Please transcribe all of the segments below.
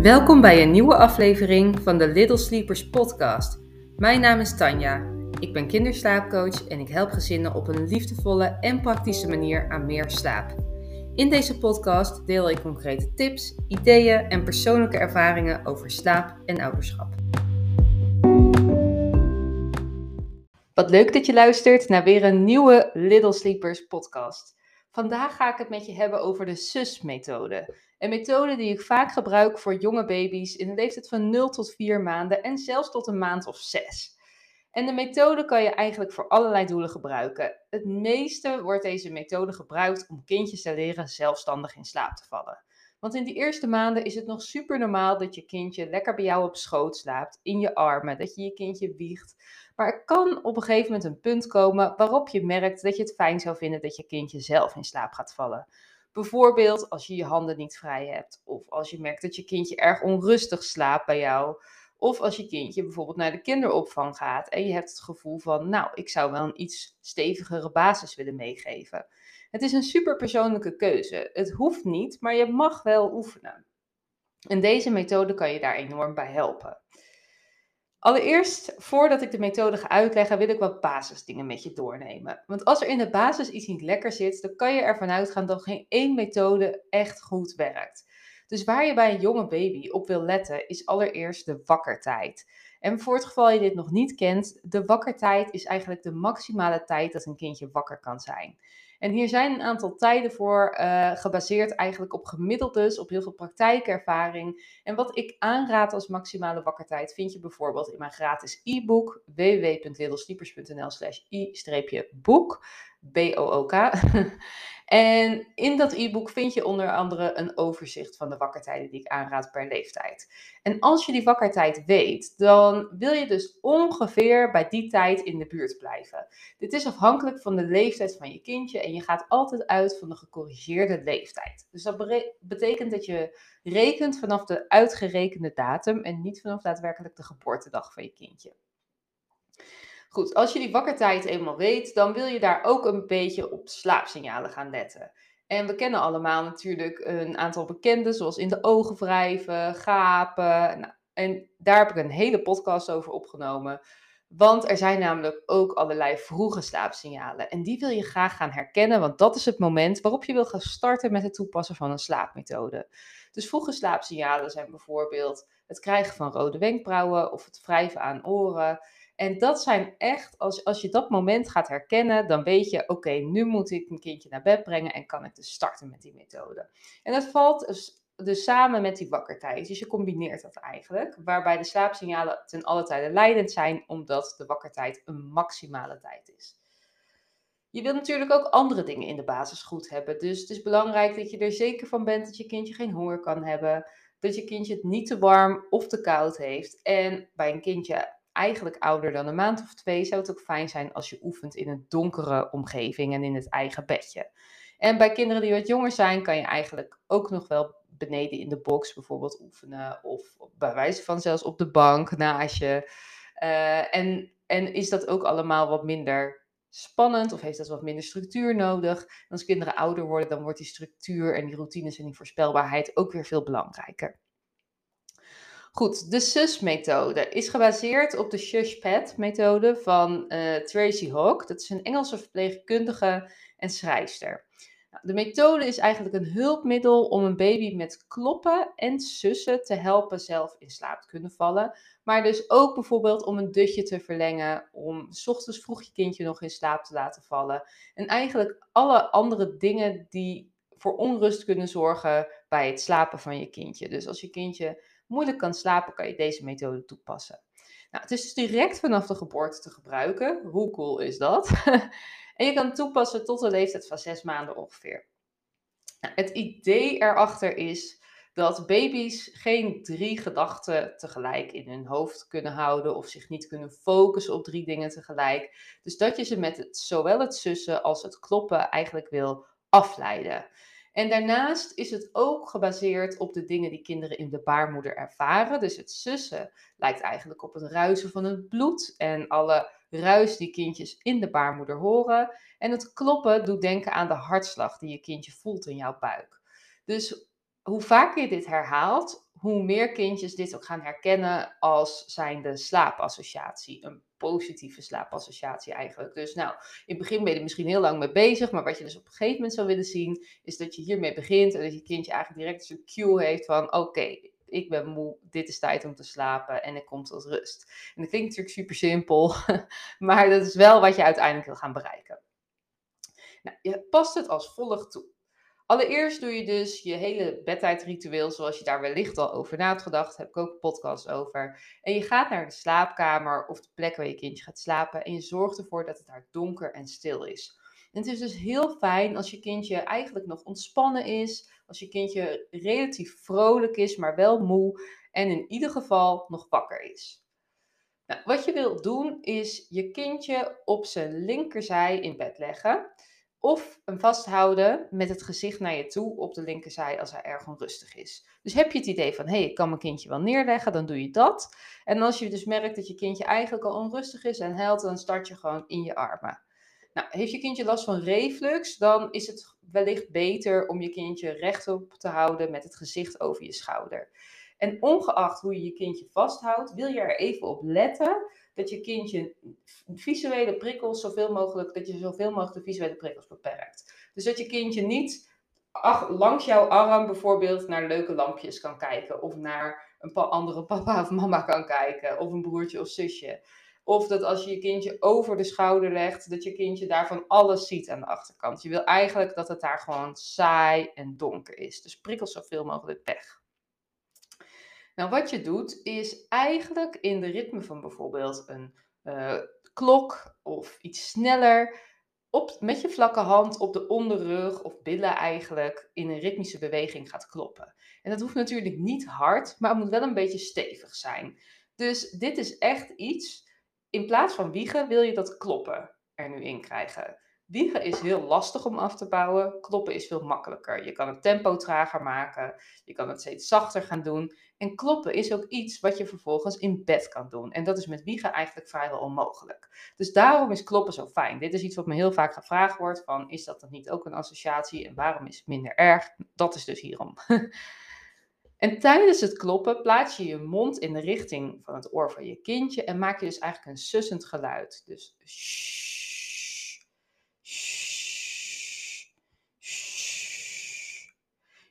Welkom bij een nieuwe aflevering van de Little Sleepers podcast. Mijn naam is Tanja. Ik ben kinderslaapcoach en ik help gezinnen op een liefdevolle en praktische manier aan meer slaap. In deze podcast deel ik concrete tips, ideeën en persoonlijke ervaringen over slaap en ouderschap. Wat leuk dat je luistert naar weer een nieuwe Little Sleepers podcast. Vandaag ga ik het met je hebben over de SUS-methode. Een methode die ik vaak gebruik voor jonge baby's in de leeftijd van 0 tot 4 maanden en zelfs tot een maand of 6. En de methode kan je eigenlijk voor allerlei doelen gebruiken. Het meeste wordt deze methode gebruikt om kindjes te leren zelfstandig in slaap te vallen. Want in die eerste maanden is het nog super normaal dat je kindje lekker bij jou op schoot slaapt, in je armen, dat je je kindje wiegt. Maar er kan op een gegeven moment een punt komen waarop je merkt dat je het fijn zou vinden dat je kindje zelf in slaap gaat vallen. Bijvoorbeeld als je je handen niet vrij hebt, of als je merkt dat je kindje erg onrustig slaapt bij jou, of als je kindje bijvoorbeeld naar de kinderopvang gaat en je hebt het gevoel van, nou, ik zou wel een iets stevigere basis willen meegeven. Het is een super persoonlijke keuze. Het hoeft niet, maar je mag wel oefenen. En deze methode kan je daar enorm bij helpen. Allereerst, voordat ik de methode ga uitleggen, wil ik wat basisdingen met je doornemen. Want als er in de basis iets niet lekker zit, dan kan je ervan uitgaan dat geen één methode echt goed werkt. Dus waar je bij een jonge baby op wil letten, is allereerst de wakkertijd. En voor het geval je dit nog niet kent, de wakkertijd is eigenlijk de maximale tijd dat een kindje wakker kan zijn. En hier zijn een aantal tijden voor uh, gebaseerd eigenlijk op gemiddeldes, op heel veel praktijkervaring. En wat ik aanraad als maximale wakkertijd vind je bijvoorbeeld in mijn gratis e-book www.littlesleepers.nl slash i-boek. B-O-O-K. En in dat e-book vind je onder andere een overzicht van de wakkertijden die ik aanraad per leeftijd. En als je die wakkertijd weet, dan wil je dus ongeveer bij die tijd in de buurt blijven. Dit is afhankelijk van de leeftijd van je kindje en je gaat altijd uit van de gecorrigeerde leeftijd. Dus dat betekent dat je rekent vanaf de uitgerekende datum en niet vanaf daadwerkelijk de geboortedag van je kindje. Goed, als je die wakkertijd eenmaal weet, dan wil je daar ook een beetje op slaapsignalen gaan letten. En we kennen allemaal natuurlijk een aantal bekenden, zoals in de ogen wrijven, gapen. Nou, en daar heb ik een hele podcast over opgenomen. Want er zijn namelijk ook allerlei vroege slaapsignalen. En die wil je graag gaan herkennen, want dat is het moment waarop je wil gaan starten met het toepassen van een slaapmethode. Dus vroege slaapsignalen zijn bijvoorbeeld het krijgen van rode wenkbrauwen of het wrijven aan oren. En dat zijn echt, als, als je dat moment gaat herkennen, dan weet je, oké, nu moet ik mijn kindje naar bed brengen en kan ik dus starten met die methode. En dat valt dus, dus samen met die wakkertijd. Dus je combineert dat eigenlijk, waarbij de slaapsignalen ten alle tijde leidend zijn, omdat de wakkertijd een maximale tijd is. Je wilt natuurlijk ook andere dingen in de basis goed hebben. Dus het is belangrijk dat je er zeker van bent dat je kindje geen honger kan hebben. Dat je kindje het niet te warm of te koud heeft. En bij een kindje eigenlijk ouder dan een maand of twee, zou het ook fijn zijn als je oefent in een donkere omgeving en in het eigen bedje. En bij kinderen die wat jonger zijn, kan je eigenlijk ook nog wel beneden in de box bijvoorbeeld oefenen. Of bij wijze van zelfs op de bank naast je. Uh, en, en is dat ook allemaal wat minder spannend of heeft dat wat minder structuur nodig? Als kinderen ouder worden, dan wordt die structuur en die routines en die voorspelbaarheid ook weer veel belangrijker. Goed, de SUS-methode is gebaseerd op de Shush-Pad-methode van uh, Tracy Hawk. Dat is een Engelse verpleegkundige en schrijfster. Nou, de methode is eigenlijk een hulpmiddel om een baby met kloppen en sussen te helpen zelf in slaap te kunnen vallen. Maar dus ook bijvoorbeeld om een dutje te verlengen, om s ochtends vroeg je kindje nog in slaap te laten vallen. En eigenlijk alle andere dingen die voor onrust kunnen zorgen bij het slapen van je kindje. Dus als je kindje moeilijk kan slapen, kan je deze methode toepassen. Nou, het is dus direct vanaf de geboorte te gebruiken. Hoe cool is dat? en je kan het toepassen tot de leeftijd van zes maanden ongeveer. Nou, het idee erachter is dat baby's geen drie gedachten tegelijk in hun hoofd kunnen houden of zich niet kunnen focussen op drie dingen tegelijk. Dus dat je ze met zowel het sussen als het kloppen eigenlijk wil afleiden. En daarnaast is het ook gebaseerd op de dingen die kinderen in de baarmoeder ervaren. Dus het sussen lijkt eigenlijk op het ruisen van het bloed en alle ruis die kindjes in de baarmoeder horen. En het kloppen doet denken aan de hartslag die je kindje voelt in jouw buik. Dus hoe vaker je dit herhaalt, hoe meer kindjes dit ook gaan herkennen als zijnde slaapassociatie. Een positieve slaapassociatie eigenlijk. Dus nou, in het begin ben je er misschien heel lang mee bezig, maar wat je dus op een gegeven moment zou willen zien, is dat je hiermee begint en dat je kindje eigenlijk direct een cue heeft van oké, ik ben moe, dit is tijd om te slapen en ik kom tot rust. En dat klinkt natuurlijk super simpel, maar dat is wel wat je uiteindelijk wil gaan bereiken. Nou, je past het als volgt toe. Allereerst doe je dus je hele bedtijdritueel, zoals je daar wellicht al over na hebt gedacht, heb ik ook een podcast over. En je gaat naar de slaapkamer of de plek waar je kindje gaat slapen en je zorgt ervoor dat het daar donker en stil is. Het is dus heel fijn als je kindje eigenlijk nog ontspannen is, als je kindje relatief vrolijk is, maar wel moe en in ieder geval nog wakker is. Nou, wat je wilt doen is je kindje op zijn linkerzij in bed leggen. Of hem vasthouden met het gezicht naar je toe op de linkerzij als hij erg onrustig is. Dus heb je het idee van, hé, hey, ik kan mijn kindje wel neerleggen, dan doe je dat. En als je dus merkt dat je kindje eigenlijk al onrustig is en huilt, dan start je gewoon in je armen. Nou, heeft je kindje last van reflux, dan is het wellicht beter om je kindje rechtop te houden met het gezicht over je schouder. En ongeacht hoe je je kindje vasthoudt, wil je er even op letten dat je kindje visuele prikkels zoveel mogelijk, dat je zoveel mogelijk de visuele prikkels beperkt. Dus dat je kindje niet langs jouw arm bijvoorbeeld naar leuke lampjes kan kijken, of naar een paar andere papa of mama kan kijken, of een broertje of zusje. Of dat als je je kindje over de schouder legt, dat je kindje daarvan alles ziet aan de achterkant. Je wil eigenlijk dat het daar gewoon saai en donker is. Dus prikkels zoveel mogelijk weg. Nou, wat je doet is eigenlijk in de ritme van bijvoorbeeld een uh, klok of iets sneller, op, met je vlakke hand op de onderrug of billen eigenlijk in een ritmische beweging gaat kloppen. En dat hoeft natuurlijk niet hard, maar het moet wel een beetje stevig zijn. Dus dit is echt iets, in plaats van wiegen wil je dat kloppen er nu in krijgen. Wiegen is heel lastig om af te bouwen. Kloppen is veel makkelijker. Je kan het tempo trager maken. Je kan het steeds zachter gaan doen. En kloppen is ook iets wat je vervolgens in bed kan doen. En dat is met wiegen eigenlijk vrijwel onmogelijk. Dus daarom is kloppen zo fijn. Dit is iets wat me heel vaak gevraagd wordt: van, is dat dan niet ook een associatie? En waarom is het minder erg? Dat is dus hierom. En tijdens het kloppen plaats je je mond in de richting van het oor van je kindje en maak je dus eigenlijk een sussend geluid. Dus.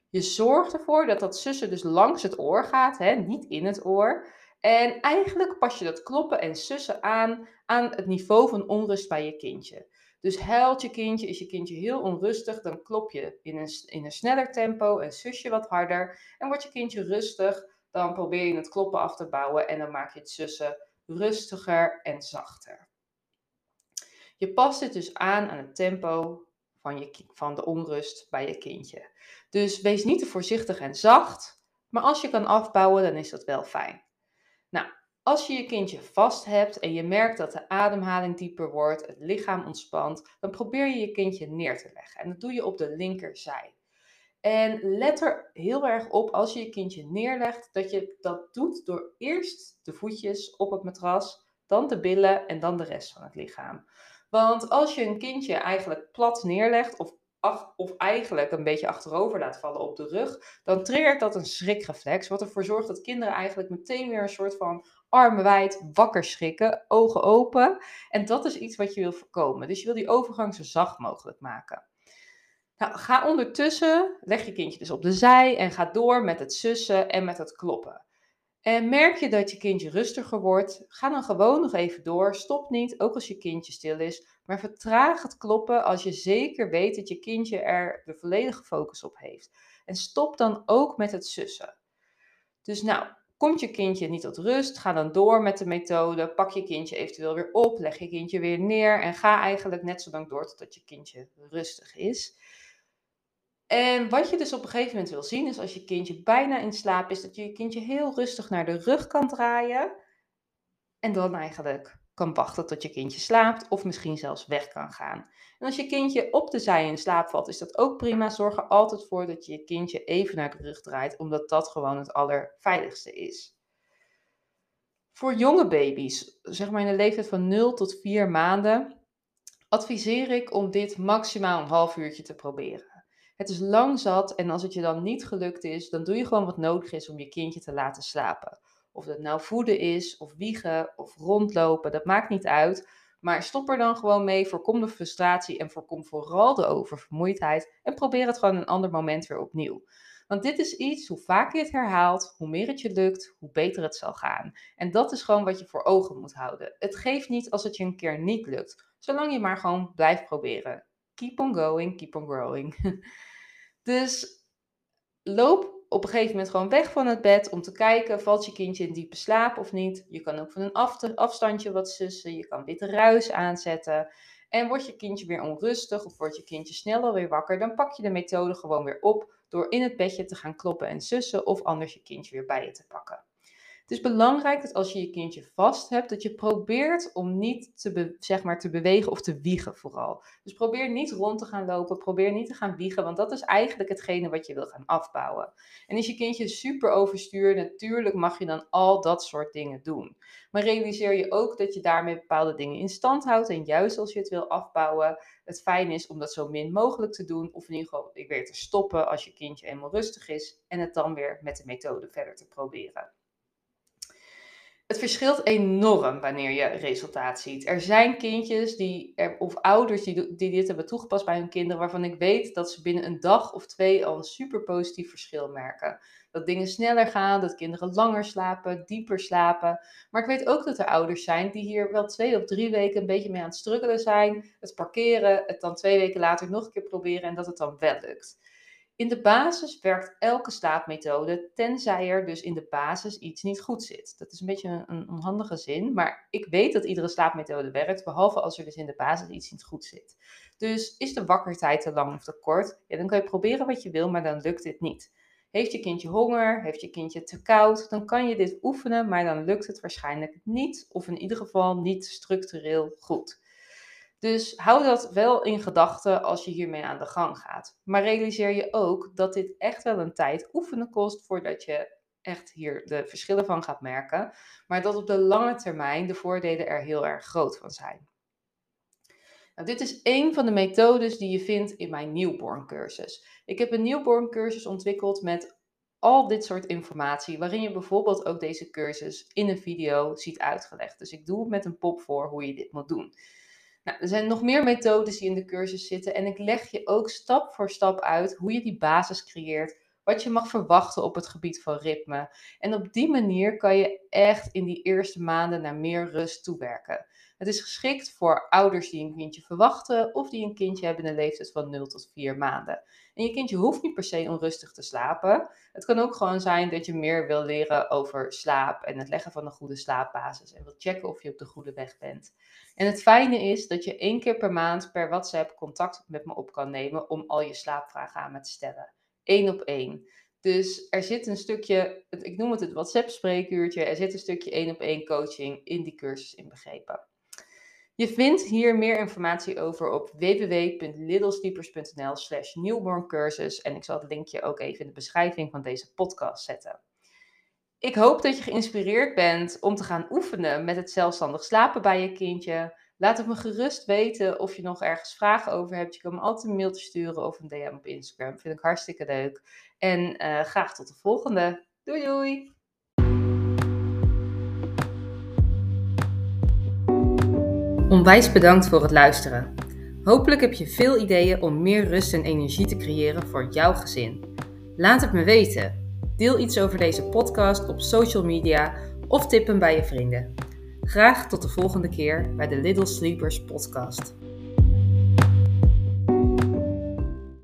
Je zorgt ervoor dat dat sussen dus langs het oor gaat, hè, niet in het oor. En eigenlijk pas je dat kloppen en sussen aan aan het niveau van onrust bij je kindje. Dus huilt je kindje, is je kindje heel onrustig, dan klop je in een, in een sneller tempo en sus je wat harder. En wordt je kindje rustig, dan probeer je het kloppen af te bouwen en dan maak je het sussen rustiger en zachter. Je past het dus aan aan het tempo van, je, van de onrust bij je kindje. Dus wees niet te voorzichtig en zacht, maar als je kan afbouwen, dan is dat wel fijn. Nou, als je je kindje vast hebt en je merkt dat de ademhaling dieper wordt, het lichaam ontspant, dan probeer je je kindje neer te leggen. En dat doe je op de linkerzij. En let er heel erg op als je je kindje neerlegt, dat je dat doet door eerst de voetjes op het matras, dan de billen en dan de rest van het lichaam. Want als je een kindje eigenlijk plat neerlegt of, of eigenlijk een beetje achterover laat vallen op de rug, dan triggert dat een schrikreflex, wat ervoor zorgt dat kinderen eigenlijk meteen weer een soort van armen wijd wakker schrikken, ogen open. En dat is iets wat je wil voorkomen. Dus je wil die overgang zo zacht mogelijk maken. Nou, ga ondertussen, leg je kindje dus op de zij en ga door met het sussen en met het kloppen. En merk je dat je kindje rustiger wordt, ga dan gewoon nog even door. Stop niet, ook als je kindje stil is. Maar vertraag het kloppen als je zeker weet dat je kindje er de volledige focus op heeft. En stop dan ook met het sussen. Dus nou, komt je kindje niet tot rust, ga dan door met de methode. Pak je kindje eventueel weer op, leg je kindje weer neer en ga eigenlijk net zo lang door totdat je kindje rustig is. En wat je dus op een gegeven moment wil zien, is als je kindje bijna in slaap is, dat je je kindje heel rustig naar de rug kan draaien. En dan eigenlijk kan wachten tot je kindje slaapt of misschien zelfs weg kan gaan. En als je kindje op de zij in slaap valt, is dat ook prima. Zorg er altijd voor dat je je kindje even naar de rug draait, omdat dat gewoon het allerveiligste is. Voor jonge baby's, zeg maar in de leeftijd van 0 tot 4 maanden, adviseer ik om dit maximaal een half uurtje te proberen. Het is lang zat en als het je dan niet gelukt is, dan doe je gewoon wat nodig is om je kindje te laten slapen. Of dat nou voeden is, of wiegen, of rondlopen, dat maakt niet uit. Maar stop er dan gewoon mee, voorkom de frustratie en voorkom vooral de oververmoeidheid. En probeer het gewoon een ander moment weer opnieuw. Want dit is iets, hoe vaker je het herhaalt, hoe meer het je lukt, hoe beter het zal gaan. En dat is gewoon wat je voor ogen moet houden. Het geeft niet als het je een keer niet lukt, zolang je maar gewoon blijft proberen. Keep on going, keep on growing. dus loop op een gegeven moment gewoon weg van het bed om te kijken, valt je kindje in diepe slaap of niet. Je kan ook van een afstandje wat sussen, je kan witte ruis aanzetten. En wordt je kindje weer onrustig of wordt je kindje sneller weer wakker, dan pak je de methode gewoon weer op door in het bedje te gaan kloppen en sussen of anders je kindje weer bij je te pakken. Het is belangrijk dat als je je kindje vast hebt, dat je probeert om niet te, zeg maar, te bewegen of te wiegen vooral. Dus probeer niet rond te gaan lopen, probeer niet te gaan wiegen, want dat is eigenlijk hetgene wat je wil gaan afbouwen. En is je kindje super overstuur, natuurlijk mag je dan al dat soort dingen doen. Maar realiseer je ook dat je daarmee bepaalde dingen in stand houdt. En juist als je het wil afbouwen, het fijn is om dat zo min mogelijk te doen. Of in ieder geval weer te stoppen als je kindje eenmaal rustig is. En het dan weer met de methode verder te proberen. Het verschilt enorm wanneer je resultaat ziet. Er zijn kindjes die, of ouders die, die dit hebben toegepast bij hun kinderen, waarvan ik weet dat ze binnen een dag of twee al een super positief verschil merken. Dat dingen sneller gaan, dat kinderen langer slapen, dieper slapen. Maar ik weet ook dat er ouders zijn die hier wel twee of drie weken een beetje mee aan het struggelen zijn. Het parkeren, het dan twee weken later nog een keer proberen en dat het dan wel lukt. In de basis werkt elke slaapmethode, tenzij er dus in de basis iets niet goed zit. Dat is een beetje een, onhandige zin, maar ik weet dat iedere slaapmethode werkt, behalve als er dus in de basis iets niet goed zit. Dus is de wakkertijd te lang of te kort, ja, dan kan je proberen wat je wil, maar dan lukt dit niet. Heeft je kindje honger? Heeft je kindje te koud? Dan kan je dit oefenen, maar dan lukt het waarschijnlijk niet, of in ieder geval niet structureel goed. Dus hou dat wel in gedachten als je hiermee aan de gang gaat. Maar realiseer je ook dat dit echt wel een tijd oefenen kost voordat je echt hier de verschillen van gaat merken. Maar dat op de lange termijn de voordelen er heel erg groot van zijn. Nou, dit is een van de methodes die je vindt in mijn newborn cursus. Ik heb een newborn cursus ontwikkeld met al dit soort informatie, waarin je bijvoorbeeld ook deze cursus in een video ziet uitgelegd. Dus ik doe met een pop voor hoe je dit moet doen. Nou, er zijn nog meer methodes die in de cursus zitten en ik leg je ook stap voor stap uit hoe je die basis creëert, wat je mag verwachten op het gebied van ritme. En op die manier kan je echt in die eerste maanden naar meer rust toewerken. Het is geschikt voor ouders die een kindje verwachten of die een kindje hebben in de leeftijd van 0 tot 4 maanden. En je kindje hoeft niet per se onrustig te slapen. Het kan ook gewoon zijn dat je meer wil leren over slaap en het leggen van een goede slaapbasis en wil checken of je op de goede weg bent. En het fijne is dat je één keer per maand per WhatsApp contact met me op kan nemen om al je slaapvragen aan me te stellen. Eén op één. Dus er zit een stukje, ik noem het het WhatsApp spreekuurtje, er zit een stukje één op één coaching in die cursus inbegrepen. Je vindt hier meer informatie over op www.littlesleepers.nl slash newborncursus en ik zal het linkje ook even in de beschrijving van deze podcast zetten. Ik hoop dat je geïnspireerd bent om te gaan oefenen met het zelfstandig slapen bij je kindje. Laat het me gerust weten of je nog ergens vragen over hebt. Je kan me altijd een mailtje sturen of een DM op Instagram. Vind ik hartstikke leuk. En uh, graag tot de volgende. Doei doei! Onwijs bedankt voor het luisteren. Hopelijk heb je veel ideeën om meer rust en energie te creëren voor jouw gezin. Laat het me weten. Deel iets over deze podcast op social media of tip hem bij je vrienden. Graag tot de volgende keer bij de Little Sleepers podcast.